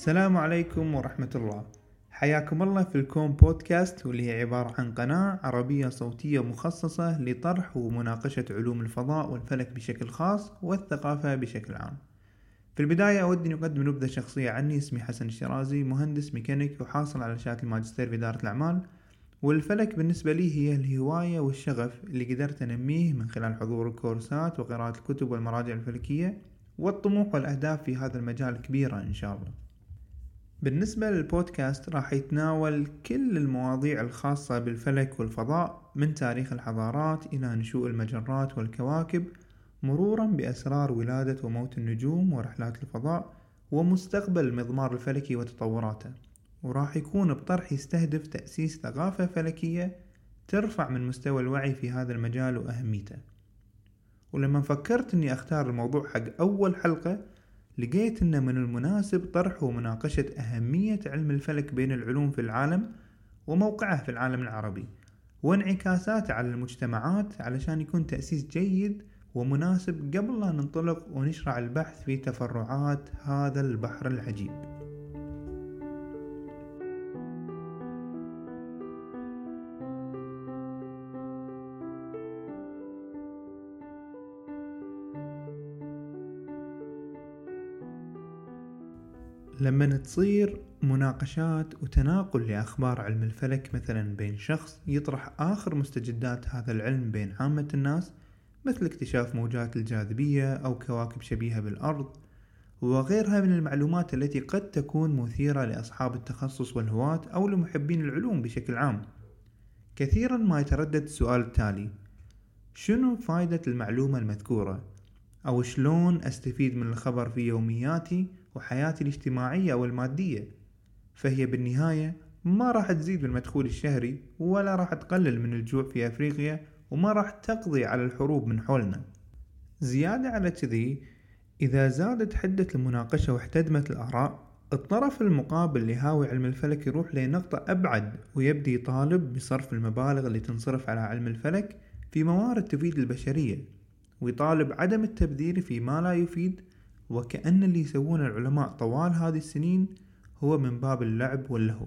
السلام عليكم ورحمة الله. حياكم الله في الكون بودكاست واللي هي عبارة عن قناة عربية صوتية مخصصة لطرح ومناقشة علوم الفضاء والفلك بشكل خاص والثقافة بشكل عام. في البداية أود أن أقدم نبذة شخصية عني اسمي حسن الشرازي مهندس ميكانيك وحاصل على شهادة الماجستير في إدارة الأعمال. والفلك بالنسبة لي هي الهواية والشغف اللي قدرت أنميه من خلال حضور الكورسات وقراءة الكتب والمراجع الفلكية والطموح والأهداف في هذا المجال كبيرة إن شاء الله. بالنسبة للبودكاست راح يتناول كل المواضيع الخاصة بالفلك والفضاء من تاريخ الحضارات إلى نشوء المجرات والكواكب مرورا بأسرار ولادة وموت النجوم ورحلات الفضاء ومستقبل المضمار الفلكي وتطوراته. وراح يكون بطرح يستهدف تأسيس ثقافة فلكية ترفع من مستوى الوعي في هذا المجال وأهميته. ولما فكرت أني أختار الموضوع حق أول حلقة لقيت أن من المناسب طرح ومناقشة أهمية علم الفلك بين العلوم في العالم وموقعه في العالم العربي وانعكاساته على المجتمعات علشان يكون تأسيس جيد ومناسب قبل لا ننطلق ونشرع البحث في تفرعات هذا البحر العجيب. لما تصير مناقشات وتناقل لأخبار علم الفلك مثلا بين شخص يطرح آخر مستجدات هذا العلم بين عامة الناس مثل اكتشاف موجات الجاذبية أو كواكب شبيهة بالأرض وغيرها من المعلومات التي قد تكون مثيرة لأصحاب التخصص والهواة أو لمحبين العلوم بشكل عام كثيرا ما يتردد السؤال التالي شنو فائدة المعلومة المذكورة؟ أو شلون أستفيد من الخبر في يومياتي وحياتي الاجتماعية والمادية فهي بالنهاية ما راح تزيد بالمدخول الشهري ولا راح تقلل من الجوع في أفريقيا وما راح تقضي على الحروب من حولنا. زيادة على كذي إذا زادت حدة المناقشة واحتدمت الآراء الطرف المقابل لهاوي علم الفلك يروح لنقطة أبعد ويبدي يطالب بصرف المبالغ اللي تنصرف على علم الفلك في موارد تفيد البشرية ويطالب عدم التبذير في ما لا يفيد وكأن اللي يسوونه العلماء طوال هذه السنين هو من باب اللعب واللهو.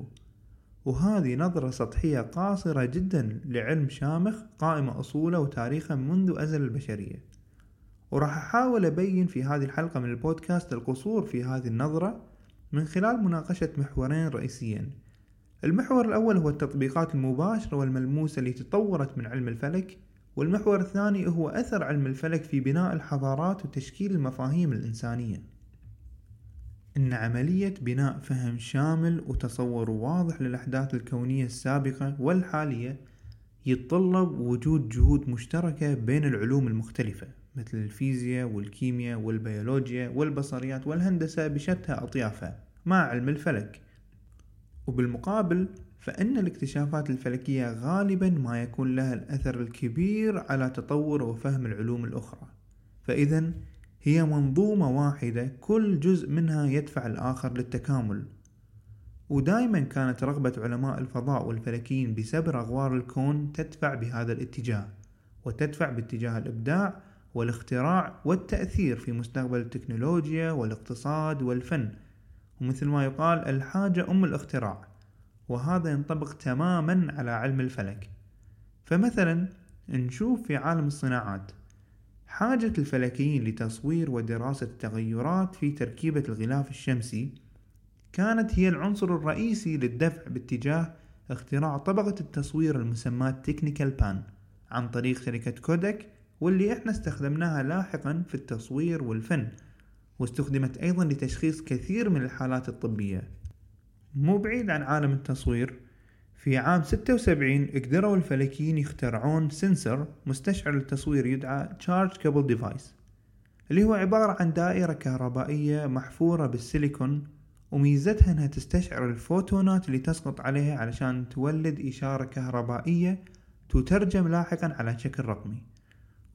وهذه نظرة سطحية قاصرة جدا لعلم شامخ قائم أصوله وتاريخه منذ أزل البشرية. وراح أحاول أبين في هذه الحلقة من البودكاست القصور في هذه النظرة من خلال مناقشة محورين رئيسيين. المحور الأول هو التطبيقات المباشرة والملموسة اللي تطورت من علم الفلك والمحور الثاني هو أثر علم الفلك في بناء الحضارات وتشكيل المفاهيم الإنسانية. إن عملية بناء فهم شامل وتصور واضح للأحداث الكونية السابقة والحالية يتطلب وجود جهود مشتركة بين العلوم المختلفة مثل الفيزياء والكيمياء والبيولوجيا والبصريات والهندسة بشتى أطيافها مع علم الفلك. وبالمقابل فإن الاكتشافات الفلكية غالبا ما يكون لها الأثر الكبير على تطور وفهم العلوم الأخرى. فإذا هي منظومة واحدة كل جزء منها يدفع الآخر للتكامل. ودائما كانت رغبة علماء الفضاء والفلكيين بسبر أغوار الكون تدفع بهذا الاتجاه وتدفع باتجاه الإبداع والاختراع والتأثير في مستقبل التكنولوجيا والاقتصاد والفن. ومثل ما يقال الحاجة أم الاختراع. وهذا ينطبق تماما على علم الفلك. فمثلا نشوف في عالم الصناعات حاجة الفلكيين لتصوير ودراسة التغيرات في تركيبة الغلاف الشمسي كانت هي العنصر الرئيسي للدفع باتجاه اختراع طبقة التصوير المسماة تكنيكال بان عن طريق شركة كودك واللي إحنا استخدمناها لاحقا في التصوير والفن واستخدمت أيضا لتشخيص كثير من الحالات الطبية. مو بعيد عن عالم التصوير في عام 76 قدروا الفلكيين يخترعون سنسر مستشعر للتصوير يدعى Charge Couple Device اللي هو عبارة عن دائرة كهربائية محفورة بالسيليكون وميزتها إنها تستشعر الفوتونات اللي تسقط عليها علشان تولد إشارة كهربائية تترجم لاحقا على شكل رقمي.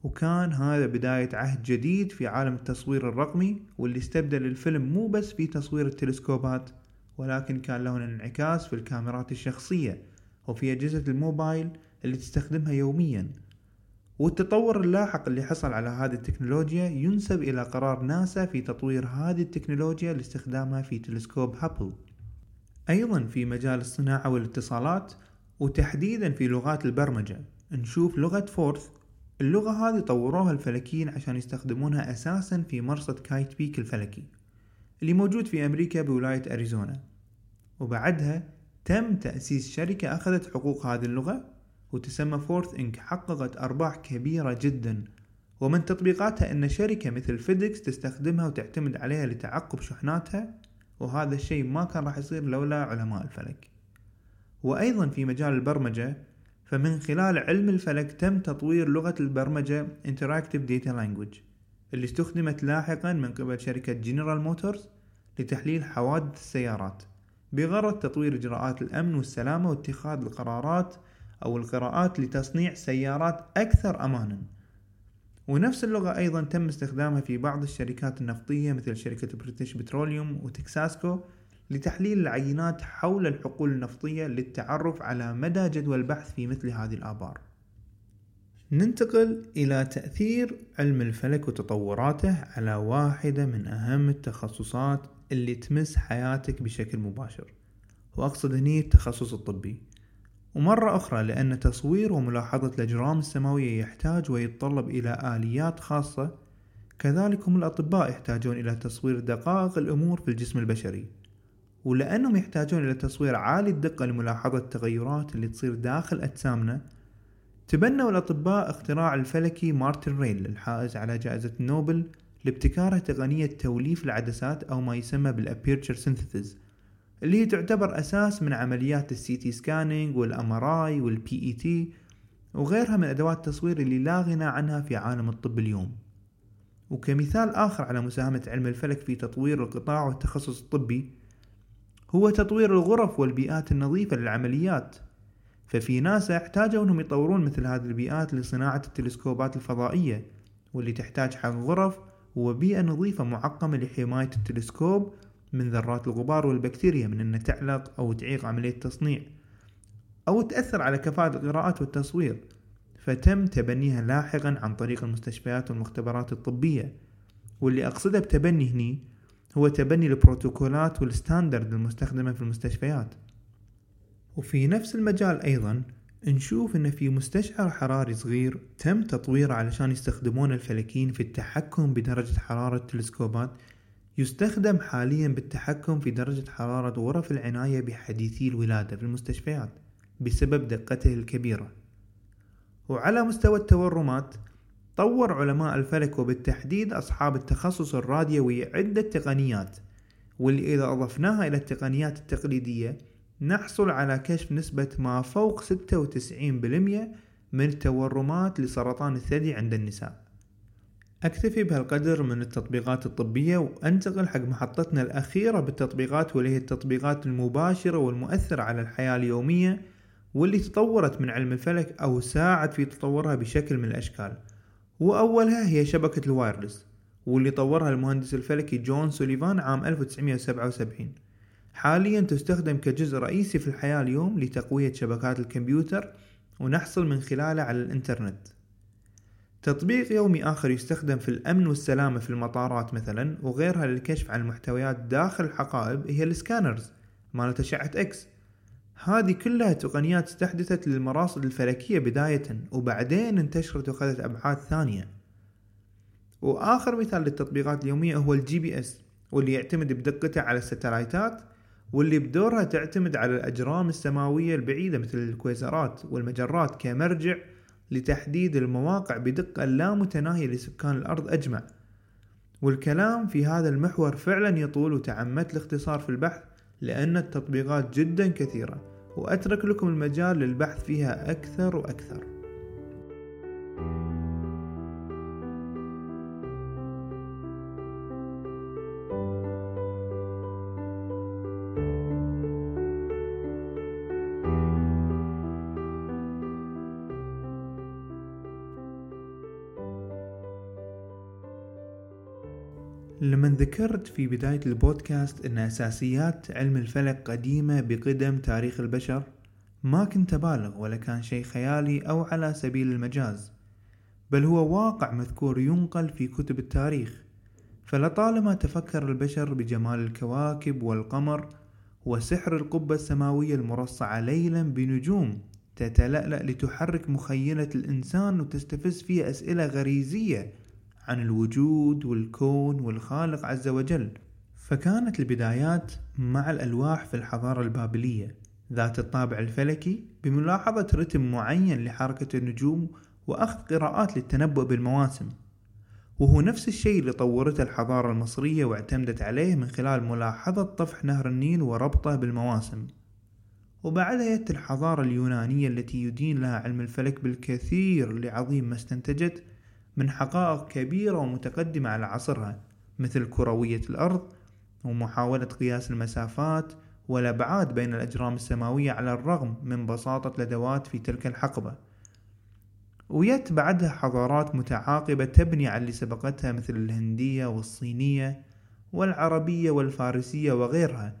وكان هذا بداية عهد جديد في عالم التصوير الرقمي واللي استبدل الفيلم مو بس في تصوير التلسكوبات ولكن كان له انعكاس في الكاميرات الشخصية وفي أجهزة الموبايل اللي تستخدمها يوميا. والتطور اللاحق اللي حصل على هذه التكنولوجيا ينسب إلى قرار ناسا في تطوير هذه التكنولوجيا لاستخدامها في تلسكوب هابل. أيضا في مجال الصناعة والاتصالات وتحديدا في لغات البرمجة. نشوف لغة Forth. اللغة هذه طوروها الفلكيين عشان يستخدمونها أساسا في مرصد Kitt Peak الفلكي اللي موجود في أمريكا بولاية أريزونا. وبعدها تم تأسيس شركة أخذت حقوق هذه اللغة وتسمى Forth Inc حققت أرباح كبيرة جدا. ومن تطبيقاتها أن شركة مثل فيديكس تستخدمها وتعتمد عليها لتعقب شحناتها وهذا الشيء ما كان راح يصير لولا علماء الفلك. وأيضا في مجال البرمجة فمن خلال علم الفلك تم تطوير لغة البرمجة Interactive Data Language اللي استخدمت لاحقا من قبل شركة جنرال موتورز لتحليل حوادث السيارات. بغرض تطوير إجراءات الأمن والسلامة واتخاذ القرارات أو القراءات لتصنيع سيارات أكثر أمانا. ونفس اللغة أيضا تم استخدامها في بعض الشركات النفطية مثل شركة بريتش بتروليوم وتكساكو لتحليل العينات حول الحقول النفطية للتعرف على مدى جدوى البحث في مثل هذه الآبار. ننتقل إلى تأثير علم الفلك وتطوراته على واحدة من أهم التخصصات اللي تمس حياتك بشكل مباشر. وأقصد هني التخصص الطبي. ومرة أخرى لأن تصوير وملاحظة الأجرام السماوية يحتاج ويتطلب إلى آليات خاصة كذلك هم الأطباء يحتاجون إلى تصوير دقائق الأمور في الجسم البشري. ولأنهم يحتاجون إلى تصوير عالي الدقة لملاحظة التغيرات اللي تصير داخل أجسامنا تبنوا الأطباء اختراع الفلكي مارتن رايل الحائز على جائزة نوبل لابتكاره تقنية توليف العدسات أو ما يسمى بال aperture synthesis اللي هي تعتبر أساس من عمليات ال CT scanning وال MRI وال PET وغيرها من أدوات التصوير اللي لا غنى عنها في عالم الطب اليوم. وكمثال آخر على مساهمة علم الفلك في تطوير القطاع والتخصص الطبي هو تطوير الغرف والبيئات النظيفة للعمليات. ففي ناسا احتاجوا أنهم يطورون مثل هذه البيئات لصناعة التلسكوبات الفضائية واللي تحتاج حق غرف وبيئة نظيفة معقمة لحماية التلسكوب من ذرات الغبار والبكتيريا من أن تعلق أو تعيق عملية التصنيع أو تأثر على كفاءة القراءات والتصوير فتم تبنيها لاحقا عن طريق المستشفيات والمختبرات الطبية. واللي أقصده بتبني هني هو تبني البروتوكولات والستاندرد المستخدمة في المستشفيات. وفي نفس المجال أيضا نشوف إن في مستشعر حراري صغير تم تطويره علشان يستخدمون الفلكيين في التحكم بدرجة حرارة التلسكوبات يستخدم حاليا بالتحكم في درجة حرارة غرف العناية بحديثي الولادة في المستشفيات بسبب دقته الكبيرة. وعلى مستوى التورمات طور علماء الفلك وبالتحديد أصحاب التخصص الراديوي عدة تقنيات واللي إذا أضفناها إلى التقنيات التقليدية نحصل على كشف نسبة ما فوق 96% من التورمات لسرطان الثدي عند النساء. أكتفي بهالقدر من التطبيقات الطبية وأنتقل حق محطتنا الأخيرة بالتطبيقات واللي هي التطبيقات المباشرة والمؤثرة على الحياة اليومية واللي تطورت من علم الفلك أو ساعد في تطورها بشكل من الأشكال. وأولها هي شبكة ال wireless واللي طورها المهندس الفلكي جون سوليفان عام 1977 حاليا تستخدم كجزء رئيسي في الحياة اليوم لتقوية شبكات الكمبيوتر ونحصل من خلالها على الإنترنت. تطبيق يومي آخر يستخدم في الأمن والسلامة في المطارات مثلا وغيرها للكشف عن المحتويات داخل الحقائب هي ال scanners مالت أشعة إكس هذه كلها تقنيات استحدثت للمراصد الفلكية بداية وبعدين انتشرت وأخذت أبعاد ثانية. وآخر مثال للتطبيقات اليومية هو ال GPS واللي يعتمد بدقته على الستلايتات واللي بدورها تعتمد على الأجرام السماوية البعيدة مثل الكويزرات والمجرات كمرجع لتحديد المواقع بدقة لا متناهية لسكان الأرض أجمع. والكلام في هذا المحور فعلا يطول وتعمدت الاختصار في البحث لأن التطبيقات جدا كثيرة وأترك لكم المجال للبحث فيها أكثر وأكثر. ذكرت في بداية البودكاست أن أساسيات علم الفلك قديمة بقدم تاريخ البشر. ما كنت أبالغ ولا كان شيء خيالي أو على سبيل المجاز بل هو واقع مذكور ينقل في كتب التاريخ. فلطالما تفكر البشر بجمال الكواكب والقمر وسحر القبة السماوية المرصعة ليلا بنجوم تتلألأ لتحرك مخيلة الإنسان وتستفز فيه أسئلة غريزية عن الوجود والكون والخالق عز وجل. فكانت البدايات مع الألواح في الحضارة البابلية. ذات الطابع الفلكي بملاحظة رتم معين لحركة النجوم وأخذ قراءات للتنبؤ بالمواسم. وهو نفس الشيء اللي طورته الحضارة المصرية واعتمدت عليه من خلال ملاحظة طفح نهر النيل وربطه بالمواسم. وبعدها يأتي الحضارة اليونانية التي يدين لها علم الفلك بالكثير لعظيم ما استنتجت من حقائق كبيرة ومتقدمة على عصرها مثل كروية الأرض ومحاولة قياس المسافات والأبعاد بين الأجرام السماوية على الرغم من بساطة الأدوات في تلك الحقبة. ويت بعدها حضارات متعاقبة تبني على اللي سبقتها مثل الهندية والصينية والعربية والفارسية وغيرها.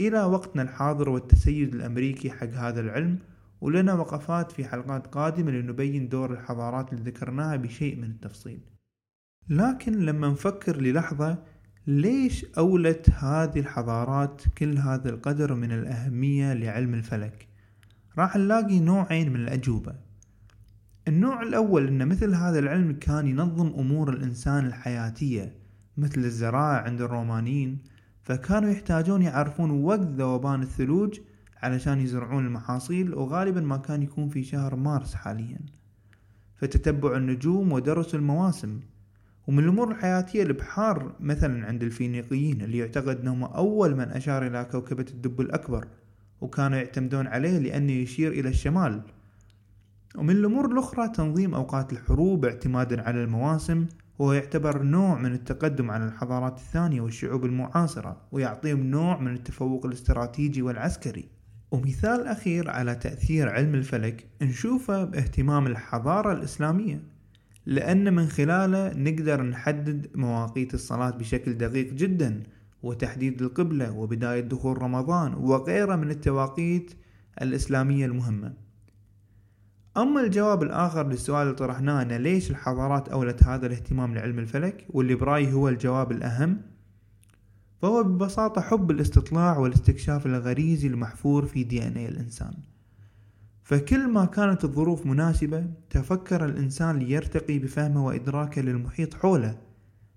إلى وقتنا الحاضر والتسيد الأمريكي حق هذا العلم ولنا وقفات في حلقات قادمة لنبين دور الحضارات اللي ذكرناها بشيء من التفصيل. لكن لما نفكر للحظة ليش أولت هذه الحضارات كل هذا القدر من الأهمية لعلم الفلك؟ راح نلاقي نوعين من الأجوبة. النوع الأول أن مثل هذا العلم كان ينظم أمور الإنسان الحياتية مثل الزراعة عند الرومانيين فكانوا يحتاجون يعرفون وقت ذوبان الثلوج علشان يزرعون المحاصيل وغالبا ما كان يكون في شهر مارس حاليا. فتتبع النجوم ودرس المواسم. ومن الأمور الحياتية البحار مثلا عند الفينيقيين اللي يعتقد أنهم أول من أشار إلى كوكبة الدب الأكبر وكانوا يعتمدون عليه لأنه يشير إلى الشمال. ومن الأمور الأخرى تنظيم أوقات الحروب اعتمادا على المواسم وهو يعتبر نوع من التقدم على الحضارات الثانية والشعوب المعاصرة ويعطيهم نوع من التفوق الاستراتيجي والعسكري. ومثال أخير على تأثير علم الفلك نشوفه باهتمام الحضارة الإسلامية لأن من خلاله نقدر نحدد مواقيت الصلاة بشكل دقيق جدا وتحديد القبلة وبداية دخول رمضان وغيرها من التواقيت الإسلامية المهمة. أما الجواب الآخر للسؤال اللي طرحناه أن ليش الحضارات أولت هذا الاهتمام لعلم الفلك؟ واللي برأيي هو الجواب الأهم فهو ببساطة حب الاستطلاع والاستكشاف الغريزي المحفور في دي ان اي الإنسان. فكل ما كانت الظروف مناسبة تفكر الإنسان ليرتقي بفهمه وإدراكه للمحيط حوله.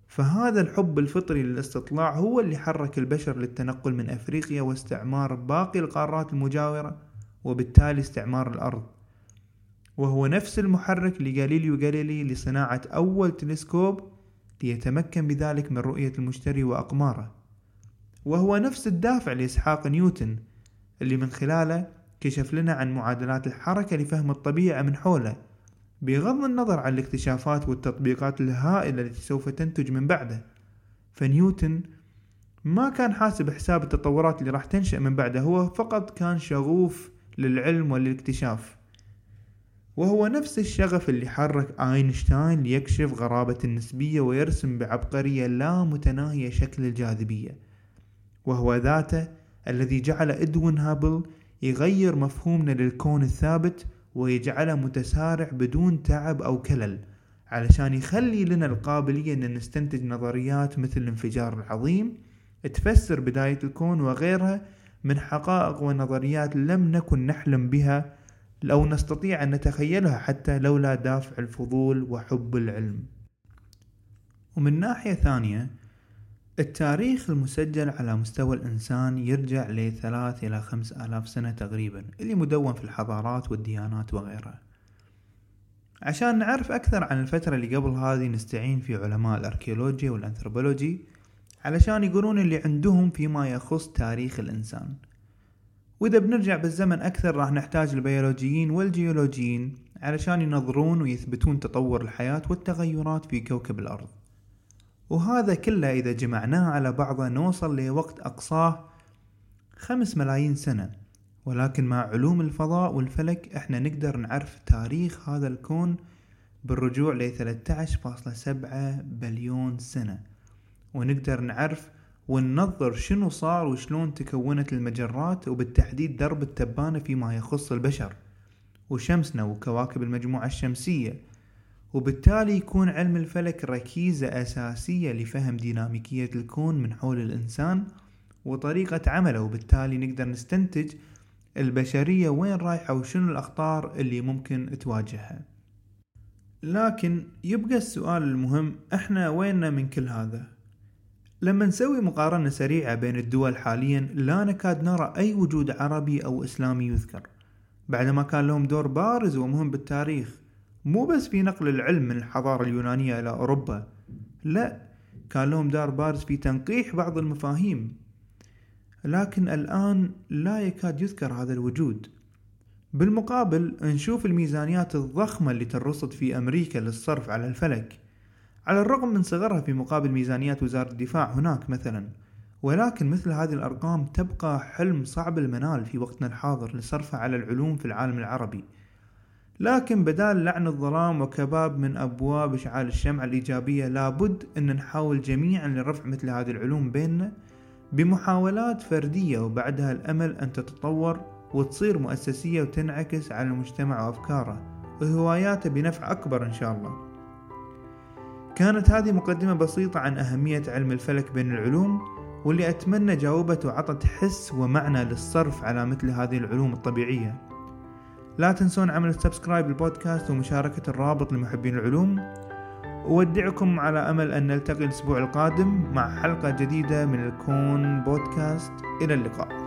فهذا الحب الفطري للاستطلاع هو اللي حرك البشر للتنقل من أفريقيا واستعمار باقي القارات المجاورة وبالتالي استعمار الأرض. وهو نفس المحرك لجاليليو جاليلي لصناعة أول تلسكوب ليتمكن بذلك من رؤية المشتري وأقماره. وهو نفس الدافع لإسحاق نيوتن اللي من خلاله كشف لنا عن معادلات الحركة لفهم الطبيعة من حوله بغض النظر عن الاكتشافات والتطبيقات الهائلة التي سوف تنتج من بعده. فنيوتن ما كان حاسب حساب التطورات اللي راح تنشأ من بعده هو فقط كان شغوف للعلم وللاكتشاف وهو نفس الشغف اللي حرك أينشتاين ليكشف غرابة النسبية ويرسم بعبقرية لا متناهية شكل الجاذبية. وهو ذاته الذي جعل إدوين هابل يغير مفهومنا للكون الثابت ويجعله متسارع بدون تعب أو كلل علشان يخلي لنا القابلية أن نستنتج نظريات مثل الانفجار العظيم تفسر بداية الكون وغيرها من حقائق ونظريات لم نكن نحلم بها أو نستطيع أن نتخيلها حتى لولا دافع الفضول وحب العلم. ومن ناحية ثانية التاريخ المسجل على مستوى الإنسان يرجع لثلاث إلى خمس آلاف سنة تقريبا اللي مدون في الحضارات والديانات وغيرها. عشان نعرف أكثر عن الفترة اللي قبل هذه نستعين في علماء الأركيولوجيا والأنثروبولوجي علشان يقولون اللي عندهم فيما يخص تاريخ الإنسان. وإذا بنرجع بالزمن أكثر راح نحتاج البيولوجيين والجيولوجيين علشان ينظرون ويثبتون تطور الحياة والتغيرات في كوكب الأرض. وهذا كله إذا جمعناه على بعضه نوصل لوقت أقصاه خمس ملايين سنة. ولكن مع علوم الفضاء والفلك إحنا نقدر نعرف تاريخ هذا الكون بالرجوع ل 13.7 بليون سنة. ونقدر نعرف وننظر شنو صار وشلون تكونت المجرات وبالتحديد درب التبانة فيما يخص البشر. وشمسنا وكواكب المجموعة الشمسية وبالتالي يكون علم الفلك ركيزة أساسية لفهم ديناميكية الكون من حول الإنسان وطريقة عمله وبالتالي نقدر نستنتج البشرية وين رايحة وشنو الأخطار اللي ممكن تواجهها. لكن يبقى السؤال المهم إحنا ويننا من كل هذا؟ لما نسوي مقارنة سريعة بين الدول حاليا لا نكاد نرى أي وجود عربي أو إسلامي يذكر. بعدما كان لهم دور بارز ومهم بالتاريخ مو بس في نقل العلم من الحضارة اليونانية إلى أوروبا لا كان لهم دور بارز في تنقيح بعض المفاهيم. لكن الآن لا يكاد يذكر هذا الوجود. بالمقابل نشوف الميزانيات الضخمة اللي ترصد في أمريكا للصرف على الفلك. على الرغم من صغرها في مقابل ميزانيات وزارة الدفاع هناك مثلا. ولكن مثل هذه الأرقام تبقى حلم صعب المنال في وقتنا الحاضر لصرفها على العلوم في العالم العربي. لكن بدال لعن الظلام وكباب من أبواب إشعال الشمعة الإيجابية لابد أن نحاول جميعا لرفع مثل هذه العلوم بيننا بمحاولات فردية وبعدها الأمل أن تتطور وتصير مؤسسية وتنعكس على المجتمع وأفكاره. وهواياته بنفع أكبر إن شاء الله. كانت هذه مقدمة بسيطة عن أهمية علم الفلك بين العلوم واللي أتمنى جاوبت وعطت حس ومعنى للصرف على مثل هذه العلوم الطبيعية. لا تنسون عمل سبسكرايب للبودكاست ومشاركة الرابط لمحبين العلوم. أودعكم على أمل أن نلتقي الأسبوع القادم مع حلقة جديدة من الكون بودكاست. إلى اللقاء.